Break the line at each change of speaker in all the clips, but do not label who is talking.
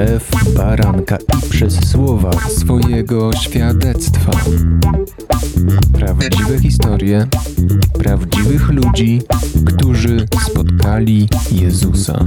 krew baranka i przez słowa swojego świadectwa. Prawdziwe historie prawdziwych ludzi, którzy spotkali Jezusa.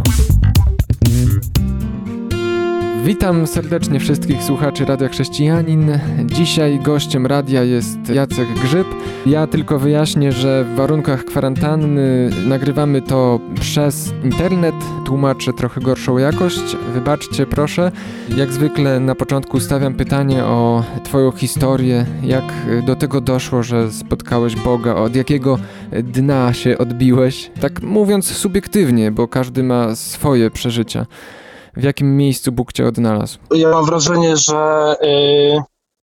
Witam serdecznie wszystkich słuchaczy Radia Chrześcijanin. Dzisiaj gościem radia jest Jacek Grzyb. Ja tylko wyjaśnię, że w warunkach kwarantanny nagrywamy to przez internet. Tłumaczę trochę gorszą jakość. Wybaczcie proszę. Jak zwykle na początku stawiam pytanie o Twoją historię. Jak do tego doszło, że spotkałeś Boga? Od jakiego dna się odbiłeś? Tak mówiąc subiektywnie, bo każdy ma swoje przeżycia w jakim miejscu Bóg cię odnalazł?
Ja mam wrażenie, że y,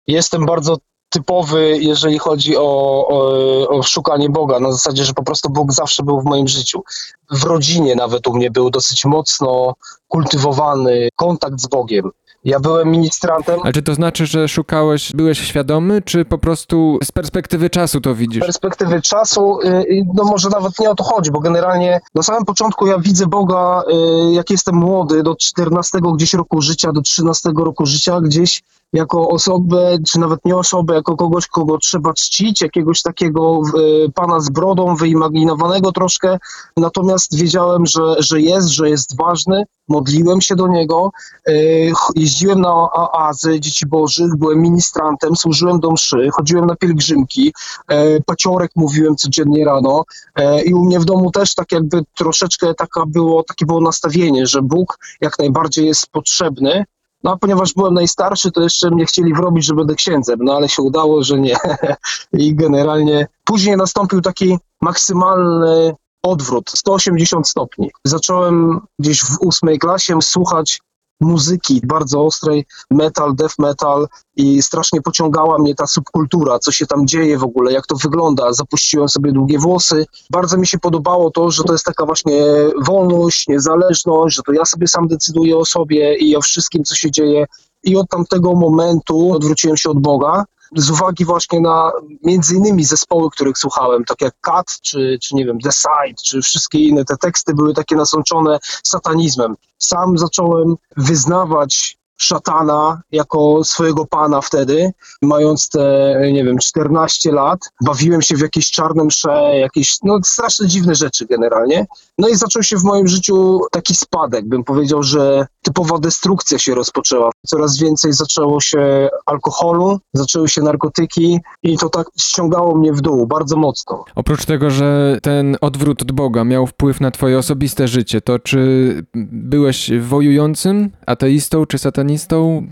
jestem bardzo typowy, jeżeli chodzi o, o, o, szukanie Boga. Na zasadzie, że po prostu Bóg zawsze był w moim życiu. W rodzinie nawet u mnie był dosyć mocno kultywowany kontakt z Bogiem. Ja byłem ministrantem.
Ale czy to znaczy, że szukałeś, byłeś świadomy, czy po prostu z perspektywy czasu to widzisz?
Z perspektywy czasu, y, y, no może nawet nie o to chodzi, bo generalnie na samym początku ja widzę Boga, y, jak jestem młody, do 14 gdzieś roku życia, do 13 roku życia, gdzieś jako osobę, czy nawet nie osobę, jako kogoś, kogo trzeba czcić, jakiegoś takiego pana z brodą, wyimaginowanego troszkę. Natomiast wiedziałem, że, że jest, że jest ważny, modliłem się do niego, jeździłem na oazy dzieci bożych, byłem ministrantem, służyłem do mszy, chodziłem na pielgrzymki, e, paciorek mówiłem codziennie rano. E, i u mnie w domu też tak jakby troszeczkę taka było, takie było nastawienie, że Bóg jak najbardziej jest potrzebny, no a ponieważ byłem najstarszy, to jeszcze mnie chcieli wrobić, że będę księdzem, no ale się udało, że nie. I generalnie później nastąpił taki maksymalny odwrót, 180 stopni. Zacząłem gdzieś w ósmej klasie słuchać muzyki bardzo ostrej, metal, death metal i strasznie pociągała mnie ta subkultura, co się tam dzieje w ogóle, jak to wygląda. Zapuściłem sobie długie włosy. Bardzo mi się podobało to, że to jest taka właśnie wolność, niezależność, że to ja sobie sam decyduję o sobie i o wszystkim, co się dzieje. I od tamtego momentu odwróciłem się od Boga z uwagi właśnie na między innymi zespoły, których słuchałem, tak jak Cat, czy, czy nie wiem, The Side, czy wszystkie inne, te teksty były takie nasączone satanizmem. Sam zacząłem wyznawać szatana jako swojego pana wtedy, mając te, nie wiem, 14 lat. Bawiłem się w jakieś czarne msze, jakieś, no straszne dziwne rzeczy generalnie. No i zaczął się w moim życiu taki spadek, bym powiedział, że typowa destrukcja się rozpoczęła. Coraz więcej zaczęło się alkoholu, zaczęły się narkotyki i to tak ściągało mnie w dół bardzo mocno.
Oprócz tego, że ten odwrót od Boga miał wpływ na twoje osobiste życie, to czy byłeś wojującym, ateistą czy satanistą?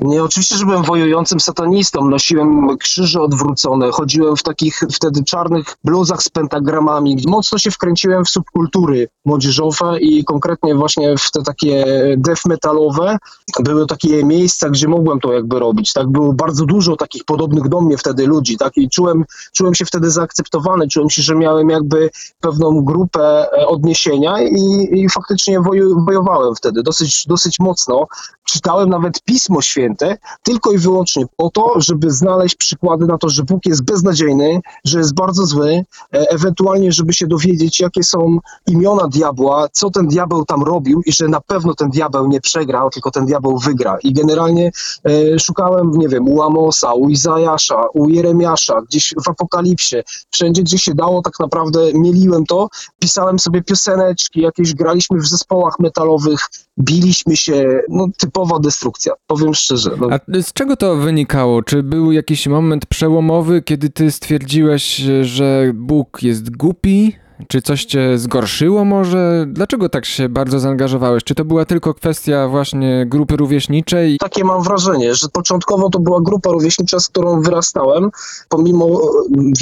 Nie, oczywiście, że byłem wojującym satanistą. Nosiłem krzyże odwrócone, chodziłem w takich wtedy czarnych bluzach z pentagramami. Mocno się wkręciłem w subkultury młodzieżowe i konkretnie właśnie w te takie death metalowe. Były takie miejsca, gdzie mogłem to jakby robić. Tak było bardzo dużo takich podobnych do mnie wtedy ludzi, tak? I czułem, czułem się wtedy zaakceptowany, czułem się, że miałem jakby pewną grupę e, odniesienia i, i faktycznie wojowałem wtedy dosyć, dosyć mocno. Czytałem nawet Pismo Święte tylko i wyłącznie po to, żeby znaleźć przykłady na to, że Bóg jest beznadziejny, że jest bardzo zły, e, ewentualnie, żeby się dowiedzieć, jakie są imiona diabła, co ten diabeł tam robił i że na pewno ten diabeł nie przegrał, tylko ten diabeł wygra. I generalnie e, szukałem, nie wiem, u Amosa, u Izajasza, u Jeremiasza, gdzieś w Apokalipsie, wszędzie, gdzie się dało, tak naprawdę mieliłem to, pisałem sobie pioseneczki, jakieś graliśmy w zespołach metalowych, biliśmy się, no typowa destrukcja, powiem szczerze. No.
A z czego to wynikało? Czy był jakiś moment przełomowy, kiedy ty stwierdziłeś, że Bóg jest głupi, czy coś cię zgorszyło może? Dlaczego tak się bardzo zaangażowałeś? Czy to była tylko kwestia właśnie grupy rówieśniczej?
Takie mam wrażenie, że początkowo to była grupa rówieśnicza, z którą wyrastałem. Pomimo e,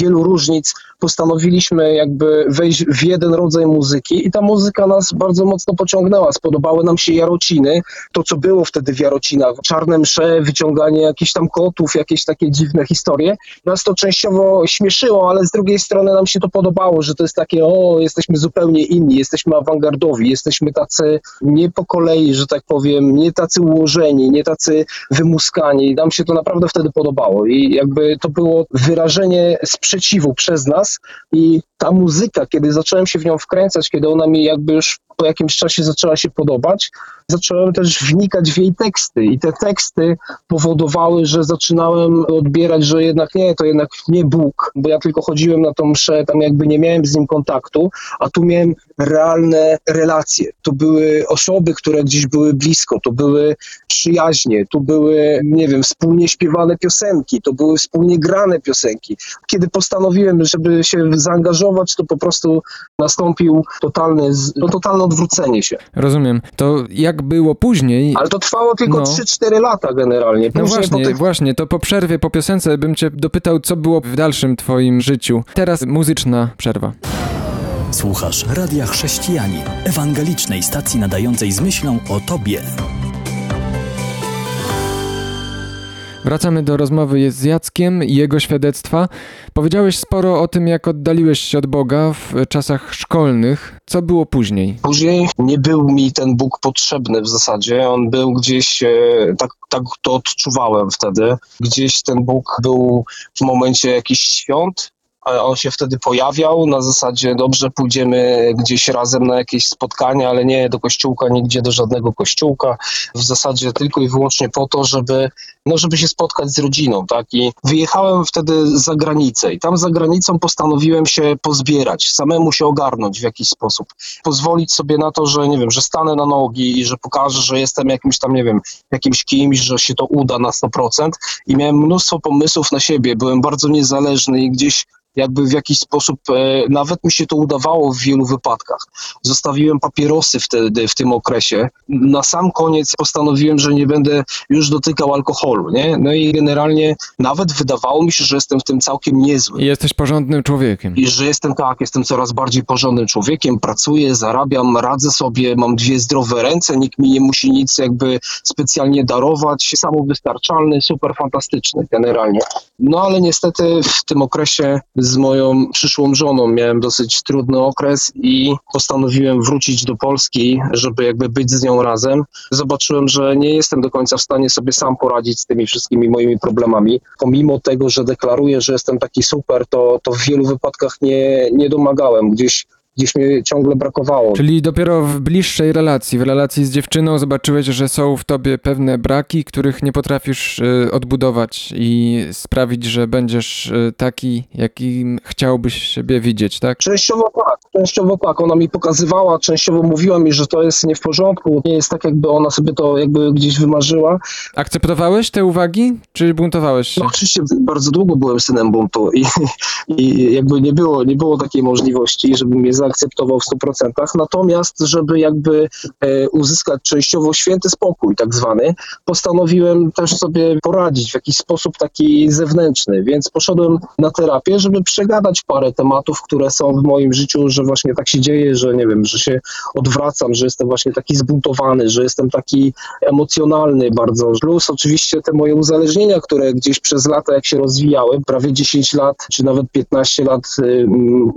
wielu różnic postanowiliśmy jakby wejść w jeden rodzaj muzyki i ta muzyka nas bardzo mocno pociągnęła. Spodobały nam się Jarociny, to co było wtedy w Jarocinach. Czarne msze, wyciąganie jakichś tam kotów, jakieś takie dziwne historie. Nas to częściowo śmieszyło, ale z drugiej strony nam się to podobało, że to jest takie o, jesteśmy zupełnie inni, jesteśmy awangardowi, jesteśmy tacy nie po kolei, że tak powiem, nie tacy ułożeni, nie tacy wymuskani. Nam się to naprawdę wtedy podobało i jakby to było wyrażenie sprzeciwu przez nas i ta muzyka, kiedy zacząłem się w nią wkręcać, kiedy ona mi jakby już po jakimś czasie zaczęła się podobać. Zacząłem też wnikać w jej teksty i te teksty powodowały, że zaczynałem odbierać, że jednak nie, to jednak nie Bóg, bo ja tylko chodziłem na tą mszę, tam jakby nie miałem z nim kontaktu, a tu miałem realne relacje. To były osoby, które gdzieś były blisko, to były przyjaźnie, tu były, nie wiem, wspólnie śpiewane piosenki, to były wspólnie grane piosenki. Kiedy postanowiłem, żeby się zaangażować, to po prostu nastąpił totalny, no, odwrócenie się.
Rozumiem. To jak było później?
Ale to trwało tylko
No.
3-4 lata generalnie.
No
Później
właśnie,
po tych
właśnie, to po przerwie, po piosence bym cię dopytał, co było w dalszym twoim życiu. Teraz muzyczna przerwa.
Słuchasz Radia Chrześcijanin, ewangelicznej stacji nadającej z myślą o Tobie.
Wracamy do rozmowy z Jackiem i jego świadectwa. Powiedziałeś sporo o tym, jak oddaliłeś się od Boga w czasach szkolnych. Co było później?
Później nie był mi ten Bóg potrzebny w zasadzie. On był gdzieś, e, tak, tak to odczuwałem wtedy. Gdzieś ten Bóg był w momencie jakichś świąt. On się wtedy pojawiał na zasadzie, dobrze, pójdziemy gdzieś razem na jakieś spotkania, ale nie do kościółka, nigdzie do żadnego kościółka. W zasadzie tylko i wyłącznie po to, żeby, no, żeby się spotkać z rodziną. Tak? I wyjechałem wtedy za granicę i tam za granicą postanowiłem się pozbierać, samemu się ogarnąć w jakiś sposób. Pozwolić sobie na to, że nie wiem, że stanę na nogi i że pokażę, że jestem jakimś tam, nie wiem, jakimś kimś, że się to uda na 100%. I miałem mnóstwo pomysłów na siebie, byłem bardzo niezależny i gdzieś jakby w jakiś sposób, e, nawet mi się to udawało w wielu wypadkach. Zostawiłem papierosy wtedy, w tym okresie. Na sam koniec postanowiłem, że nie będę już dotykał alkoholu, nie? No i generalnie nawet wydawało mi się, że jestem w tym całkiem niezły.
Jesteś porządnym człowiekiem.
I że jestem tak, jestem coraz bardziej porządnym człowiekiem, pracuję, zarabiam, radzę sobie, mam dwie zdrowe ręce, nikt mi nie musi nic jakby specjalnie darować, samowystarczalny, super fantastyczny generalnie. No ale niestety w tym okresie z moją przyszłą żoną miałem dosyć trudny okres i postanowiłem wrócić do Polski, żeby jakby być z nią razem. Zobaczyłem, że nie jestem do końca w stanie sobie sam poradzić z tymi wszystkimi moimi problemami. Pomimo tego, że deklaruję, że jestem taki super, to, to w wielu wypadkach nie, nie domagałem. Gdzieś gdzieś mi ciągle brakowało.
Czyli dopiero w bliższej relacji, w relacji z dziewczyną zobaczyłeś, że są w tobie pewne braki, których nie potrafisz y, odbudować i sprawić, że będziesz y, taki, jakim chciałbyś siebie widzieć, tak?
Częściowo tak, częściowo tak. Ona mi pokazywała, częściowo mówiła mi, że to jest nie w porządku, nie jest tak, jakby ona sobie to jakby gdzieś wymarzyła.
Akceptowałeś te uwagi, czy buntowałeś się?
No oczywiście bardzo długo byłem synem buntu i, i jakby nie było, nie było takiej możliwości, żebym mnie zaakceptował w 100%. Natomiast, żeby jakby e, uzyskać częściowo święty spokój tak zwany, postanowiłem też sobie poradzić w jakiś sposób taki zewnętrzny, więc poszedłem na terapię, żeby przegadać parę tematów, które są w moim życiu, że właśnie tak się dzieje, że nie wiem, że się odwracam, że jestem właśnie taki zbuntowany, że jestem taki emocjonalny bardzo. Plus oczywiście te moje uzależnienia, które gdzieś przez lata jak się rozwijały, prawie 10 lat, czy nawet 15 lat y,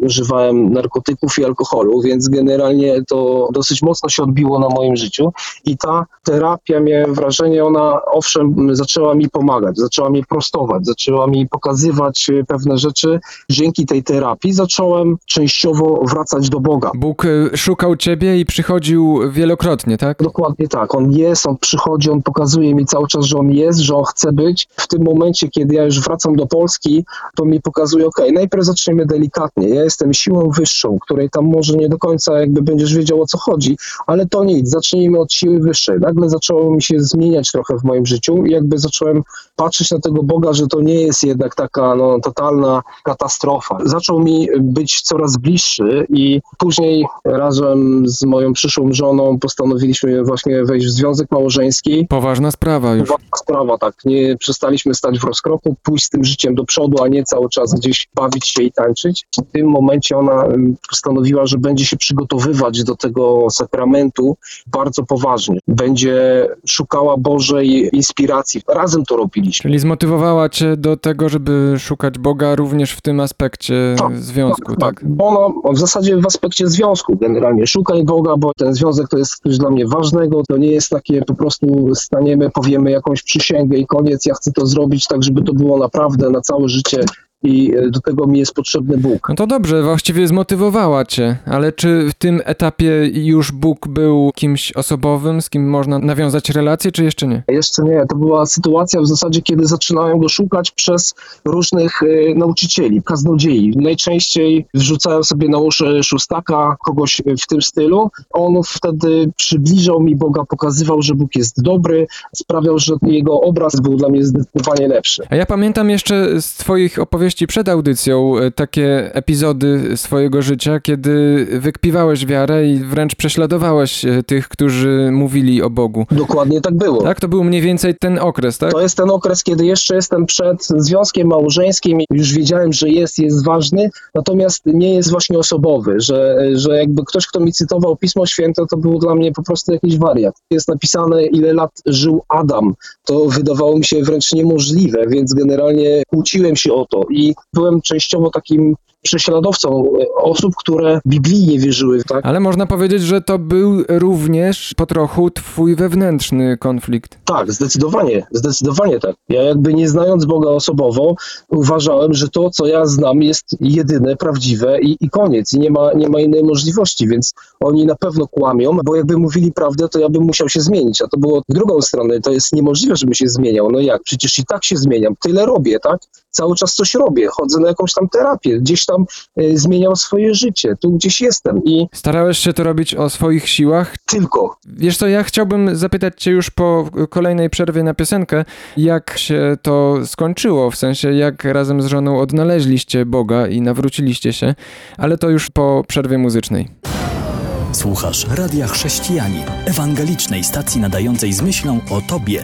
używałem narkotyków i alkoholu, więc generalnie to dosyć mocno się odbiło na moim życiu i ta terapia, miałem wrażenie, ona owszem zaczęła mi pomagać, zaczęła mi prostować, zaczęła mi pokazywać y, pewne rzeczy. Dzięki tej terapii zacząłem częściowo wracać do Boga.
Bóg y, szukał ciebie i przychodził wielokrotnie, tak?
Dokładnie tak. On jest, on przychodzi, on pokazuje mi cały czas, że on jest, że on chce być. W tym momencie, kiedy ja już wracam do Polski, to mi pokazuje, ok, najpierw zaczniemy delikatnie. Ja jestem siłą wyższą, której tam może nie do końca jakby będziesz wiedział o co chodzi, ale to nic, zacznijmy od siły wyższej. Nagle zaczęło mi się zmieniać trochę w moim życiu i jakby zacząłem patrzeć na tego Boga, że to nie jest jednak taka no, totalna katastrofa. Zaczął mi być coraz bliższy i później razem z moją przyszłą żoną postanowiliśmy właśnie wejść w związek małżeński.
Poważna sprawa już.
Poważna sprawa, tak. Nie przestaliśmy stać w rozkroku, pójść z tym życiem do przodu, a nie cały czas gdzieś bawić się i tańczyć. W tym momencie ona em, postanowiła, że będzie się przygotowywać do tego sakramentu bardzo poważnie. Będzie szukała Bożej inspiracji. Razem to robiliśmy.
Czyli zmotywowała cię do tego, żeby szukać Boga również w tym aspekcie
Tak,
związku, tak?
Ono w zasadzie w aspekcie związku generalnie. Szukaj Boga, bo ten związek to jest coś dla mnie ważnego. To nie jest takie po prostu staniemy, powiemy jakąś przysięgę i koniec. Ja chcę to zrobić tak, żeby to było naprawdę na całe życie. I e, do tego mi jest potrzebny Bóg.
No to dobrze, właściwie zmotywowała cię, ale czy w tym etapie już Bóg był kimś osobowym, z kim można nawiązać relacje, czy jeszcze nie?
Jeszcze nie, to była sytuacja w zasadzie, kiedy zaczynałem go szukać przez różnych e, nauczycieli, kaznodziei. Najczęściej wrzucałem sobie na uszy szóstaka, kogoś w tym stylu. On wtedy przybliżał mi Boga, pokazywał, że Bóg jest dobry, sprawiał, że jego obraz był dla mnie zdecydowanie lepszy.
A ja pamiętam jeszcze z twoich opowieści przed audycją e, takie epizody swojego życia, kiedy wykpiwałeś wiarę i wręcz prześladowałeś e, tych, którzy mówili o Bogu.
Dokładnie tak było.
Tak? To był mniej więcej ten okres, tak?
To jest ten okres, kiedy jeszcze jestem przed związkiem małżeńskim i już wiedziałem, że jest, jest ważny, natomiast nie jest właśnie osobowy, że, że jakby ktoś, kto mi cytował Pismo Święte, to był dla mnie po prostu jakiś wariat. Jest napisane, ile lat żył Adam. To wydawało mi się wręcz niemożliwe, więc generalnie kłóciłem się o to i byłem częściowo takim prześladowcą osób, które biblijnie wierzyły, tak?
Ale można powiedzieć, że to był również po trochu twój wewnętrzny konflikt.
Tak, zdecydowanie, zdecydowanie tak. Ja jakby nie znając Boga osobowo, uważałem, że to, co ja znam, jest jedyne, prawdziwe i, i koniec. I nie ma, nie ma innej możliwości, więc oni na pewno kłamią, bo jakby mówili prawdę, to ja bym musiał się zmienić, a to było drugą stronę. To jest niemożliwe, żebym się zmieniał. No jak? Przecież i tak się zmieniam. Tyle robię, tak? Cały czas coś robię. Chodzę na jakąś tam terapię. Gdzieś tam y, zmieniam swoje życie. Tu gdzieś jestem i
Starałeś się to robić o swoich siłach?
tylko.
Wiesz co, ja chciałbym zapytać cię już po kolejnej przerwie na piosenkę, jak się to skończyło, w sensie jak razem z żoną odnaleźliście Boga i nawróciliście się, ale to już po przerwie muzycznej.
Słuchasz Radia Chrześcijanin, ewangelicznej stacji nadającej z myślą o Tobie.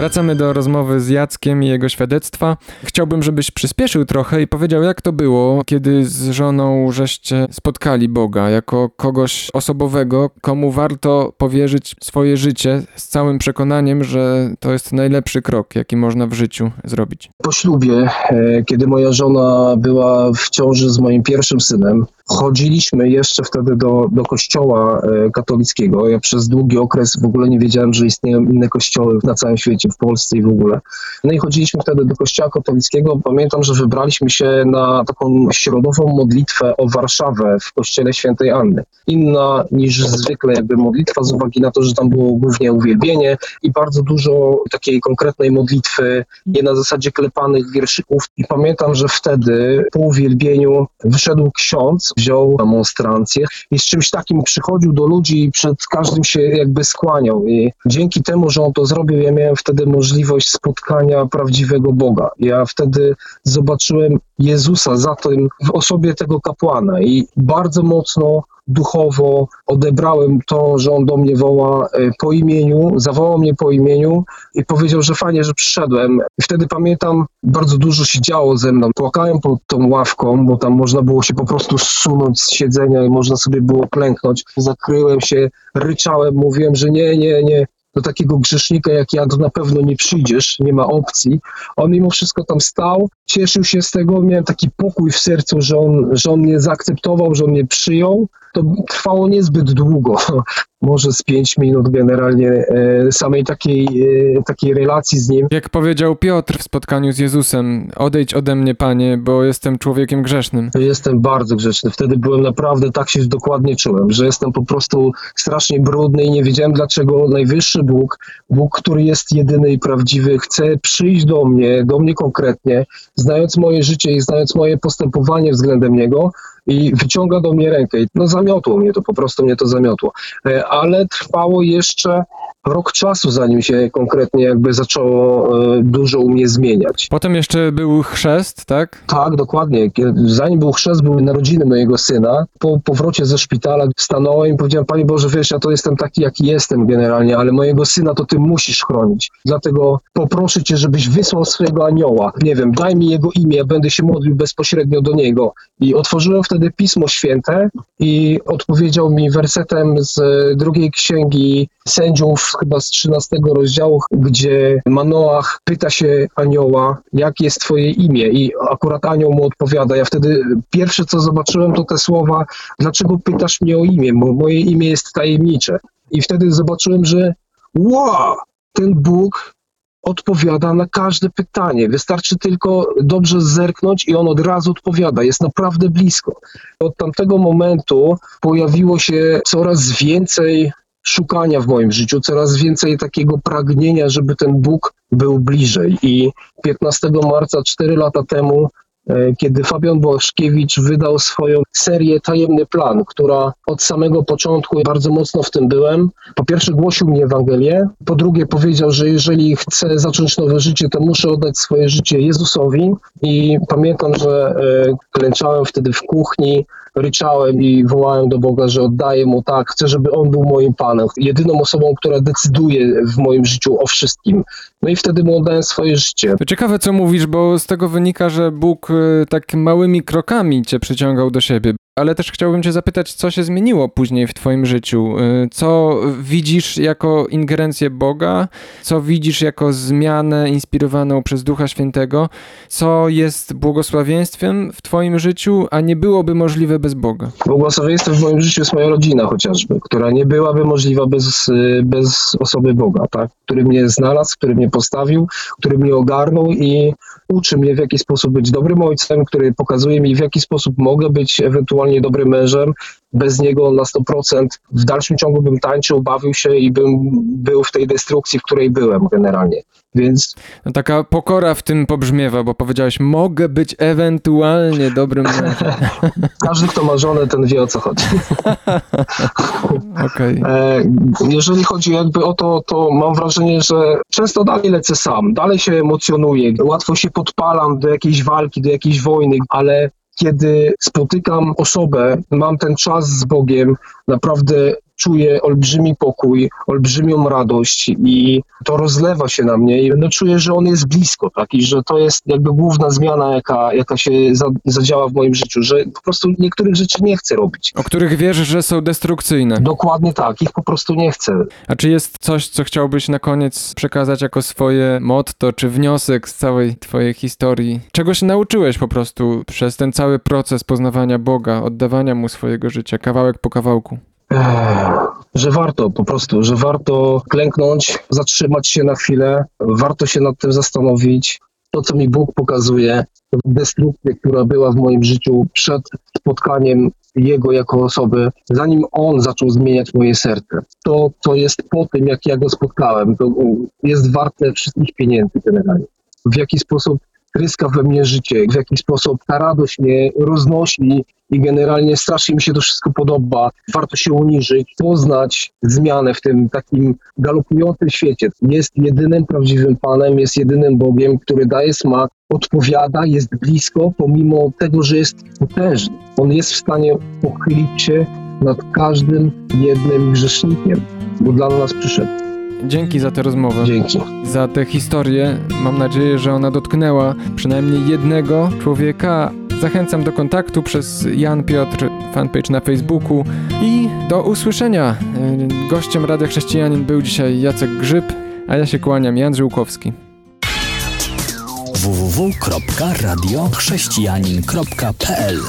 Wracamy do rozmowy z Jackiem i jego świadectwa. Chciałbym, żebyś przyspieszył trochę i powiedział, jak to było, kiedy z żoną żeście spotkali Boga jako kogoś osobowego, komu warto powierzyć swoje życie z całym przekonaniem, że to jest najlepszy krok, jaki można w życiu zrobić.
Po ślubie, e, kiedy moja żona była w ciąży z moim pierwszym synem, chodziliśmy jeszcze wtedy do, do kościoła e, katolickiego. Ja przez długi okres w ogóle nie wiedziałem, że istnieją inne kościoły na całym świecie, w Polsce i w ogóle. No i chodziliśmy wtedy do kościoła katolickiego. Pamiętam, że wybraliśmy się na taką środową modlitwę o Warszawę w kościele świętej Anny. Inna niż zwykle jakby modlitwa z uwagi na to, że tam było głównie uwielbienie i bardzo dużo takiej konkretnej modlitwy, nie na zasadzie klepanych wierszyków. I pamiętam, że wtedy po uwielbieniu wyszedł ksiądz, wziął monstrancję i z czymś takim przychodził do ludzi i przed każdym się jakby skłaniał. I dzięki temu, że on to zrobił, ja miałem wtedy możliwość spotkania prawdziwego Boga. Ja wtedy zobaczyłem Jezusa za tym w osobie tego kapłana i bardzo mocno duchowo odebrałem to, że on do mnie woła e, po imieniu, zawołał mnie po imieniu i powiedział, że fajnie, że przyszedłem. I wtedy pamiętam, bardzo dużo się działo ze mną. Płakałem pod tą ławką, bo tam można było się po prostu zsunąć z siedzenia i można sobie było klęknąć. Zakryłem się, ryczałem, mówiłem, że nie, nie, nie. Do takiego grzesznika jak ja to na pewno nie przyjdziesz, nie ma opcji. On mimo wszystko tam stał, cieszył się z tego, miałem taki pokój w sercu, że on, że on mnie zaakceptował, że on mnie przyjął. To trwało niezbyt długo, może z pięć minut generalnie e, samej takiej, e, takiej relacji z nim.
Jak powiedział Piotr w spotkaniu z Jezusem, odejdź ode mnie, Panie, bo jestem człowiekiem grzesznym.
Jestem bardzo grzeczny. Wtedy byłem naprawdę, tak się dokładnie czułem, że jestem po prostu strasznie brudny i nie wiedziałem dlaczego najwyższy Bóg, Bóg, który jest jedyny i prawdziwy, chce przyjść do mnie, do mnie konkretnie, znając moje życie i znając moje postępowanie względem Niego i wyciąga do mnie rękę. I No zamiotło mnie to, po prostu mnie to zamiotło. E, Ale trwało jeszcze rok czasu, zanim się konkretnie jakby zaczęło e, dużo u mnie zmieniać.
Potem jeszcze był chrzest, tak?
Tak, dokładnie. Zanim był chrzest, były narodziny mojego syna. Po powrocie ze szpitala stanąłem i powiedziałem, Panie Boże, wiesz, ja to jestem taki, jaki jestem generalnie, ale mojego syna to Ty musisz chronić. Dlatego poproszę Cię, żebyś wysłał swojego anioła. Nie wiem, daj mi jego imię, będę się modlił bezpośrednio do niego. I otworzyłem wtedy Pismo Święte i odpowiedział mi wersetem z drugiej księgi sędziów, chyba z 13 rozdziału, gdzie Manoach pyta się anioła, jakie jest twoje imię i akurat anioł mu odpowiada. Ja wtedy pierwsze co zobaczyłem to te słowa, dlaczego pytasz mnie o imię, bo moje imię jest tajemnicze. I wtedy zobaczyłem, że wow, ten Bóg odpowiada na każde pytanie. Wystarczy tylko dobrze zerknąć i on od razu odpowiada. Jest naprawdę blisko. Od tamtego momentu pojawiło się coraz więcej szukania w moim życiu, coraz więcej takiego pragnienia, żeby ten Bóg był bliżej. I 15 marca, 4 lata temu, kiedy Fabian Błaszkiewicz wydał swoją serię Tajemny Plan, która od samego początku bardzo mocno w tym byłem. Po pierwsze głosił mi Ewangelię, po drugie powiedział, że jeżeli chcę zacząć nowe życie, to muszę oddać swoje życie Jezusowi i pamiętam, że e, klęczałem wtedy w kuchni, ryczałem i wołałem do Boga, że oddaję mu tak, chcę, żeby on był moim Panem, jedyną osobą, która decyduje w moim życiu o wszystkim. No i wtedy mu oddałem swoje życie.
To ciekawe, co mówisz, bo z tego wynika, że Bóg y, tak małymi krokami cię przyciągał do siebie. Ale też chciałbym cię zapytać, co się zmieniło później w twoim życiu? Y, co widzisz jako ingerencję Boga? Co widzisz jako zmianę inspirowaną przez Ducha Świętego? Co jest błogosławieństwem w twoim życiu, a nie byłoby możliwe bez Boga?
Błogosławieństwem w moim życiu jest moja rodzina chociażby, która nie byłaby możliwa bez, y, bez osoby Boga, tak? który mnie znalazł, który mnie postawił, który mnie ogarnął i uczy mnie w jaki sposób być dobrym ojcem, który pokazuje mi w jaki sposób mogę być ewentualnie dobrym mężem. Bez niego na 100% w dalszym ciągu bym tańczył, bawił się i bym był w tej destrukcji, w której byłem generalnie. Więc
No, taka pokora w tym pobrzmiewa, bo powiedziałeś, mogę być ewentualnie dobrym mężem.
każdy, kto ma żonę, ten wie o co chodzi.
Okej.
E, Jeżeli chodzi jakby o to, to mam wrażenie, że często dalej lecę sam, dalej się emocjonuję, łatwo się podpalam do jakiejś walki, do jakiejś wojny, ale kiedy spotykam osobę, mam ten czas z Bogiem, naprawdę czuję olbrzymi pokój, olbrzymią radość i to rozlewa się na mnie i no czuję, że on jest blisko, tak, i że to jest jakby główna zmiana, jaka, jaka się za, zadziała w moim życiu, że po prostu niektórych rzeczy nie chcę robić.
O których wiesz, że są destrukcyjne.
Dokładnie tak, ich po prostu nie chcę.
A czy jest coś, co chciałbyś na koniec przekazać jako swoje motto, czy wniosek z całej twojej historii? Czego się nauczyłeś po prostu przez ten cały proces poznawania Boga, oddawania Mu swojego życia, kawałek po kawałku?
Ech, że warto po prostu, że warto klęknąć, zatrzymać się na chwilę, warto się nad tym zastanowić. To, co mi Bóg pokazuje, to destrukcję, która była w moim życiu przed spotkaniem Jego jako osoby, zanim On zaczął zmieniać moje serce. To, co jest po tym, jak ja Go spotkałem, to jest warte wszystkich pieniędzy generalnie. W jaki sposób tryska we mnie życie, w jaki sposób ta radość mnie roznosi i generalnie strasznie mi się to wszystko podoba. Warto się uniżyć, poznać zmianę w tym takim galopującym świecie. Jest jedynym prawdziwym Panem, jest jedynym Bogiem, który daje smak, odpowiada, jest blisko, pomimo tego, że jest potężny. On jest w stanie pochylić się nad każdym jednym grzesznikiem, bo dla nas przyszedł.
Dzięki za tę rozmowę.
Dzięki.
Za tę historię. Mam nadzieję, że ona dotknęła przynajmniej jednego człowieka. Zachęcam do kontaktu przez Jan Piotr, fanpage na Facebooku i do usłyszenia. Yy, Gościem Radia Chrześcijanin był dzisiaj Jacek Grzyb, a ja się kłaniam, Jan Żyłkowski.
www.radiochrześcijanin.pl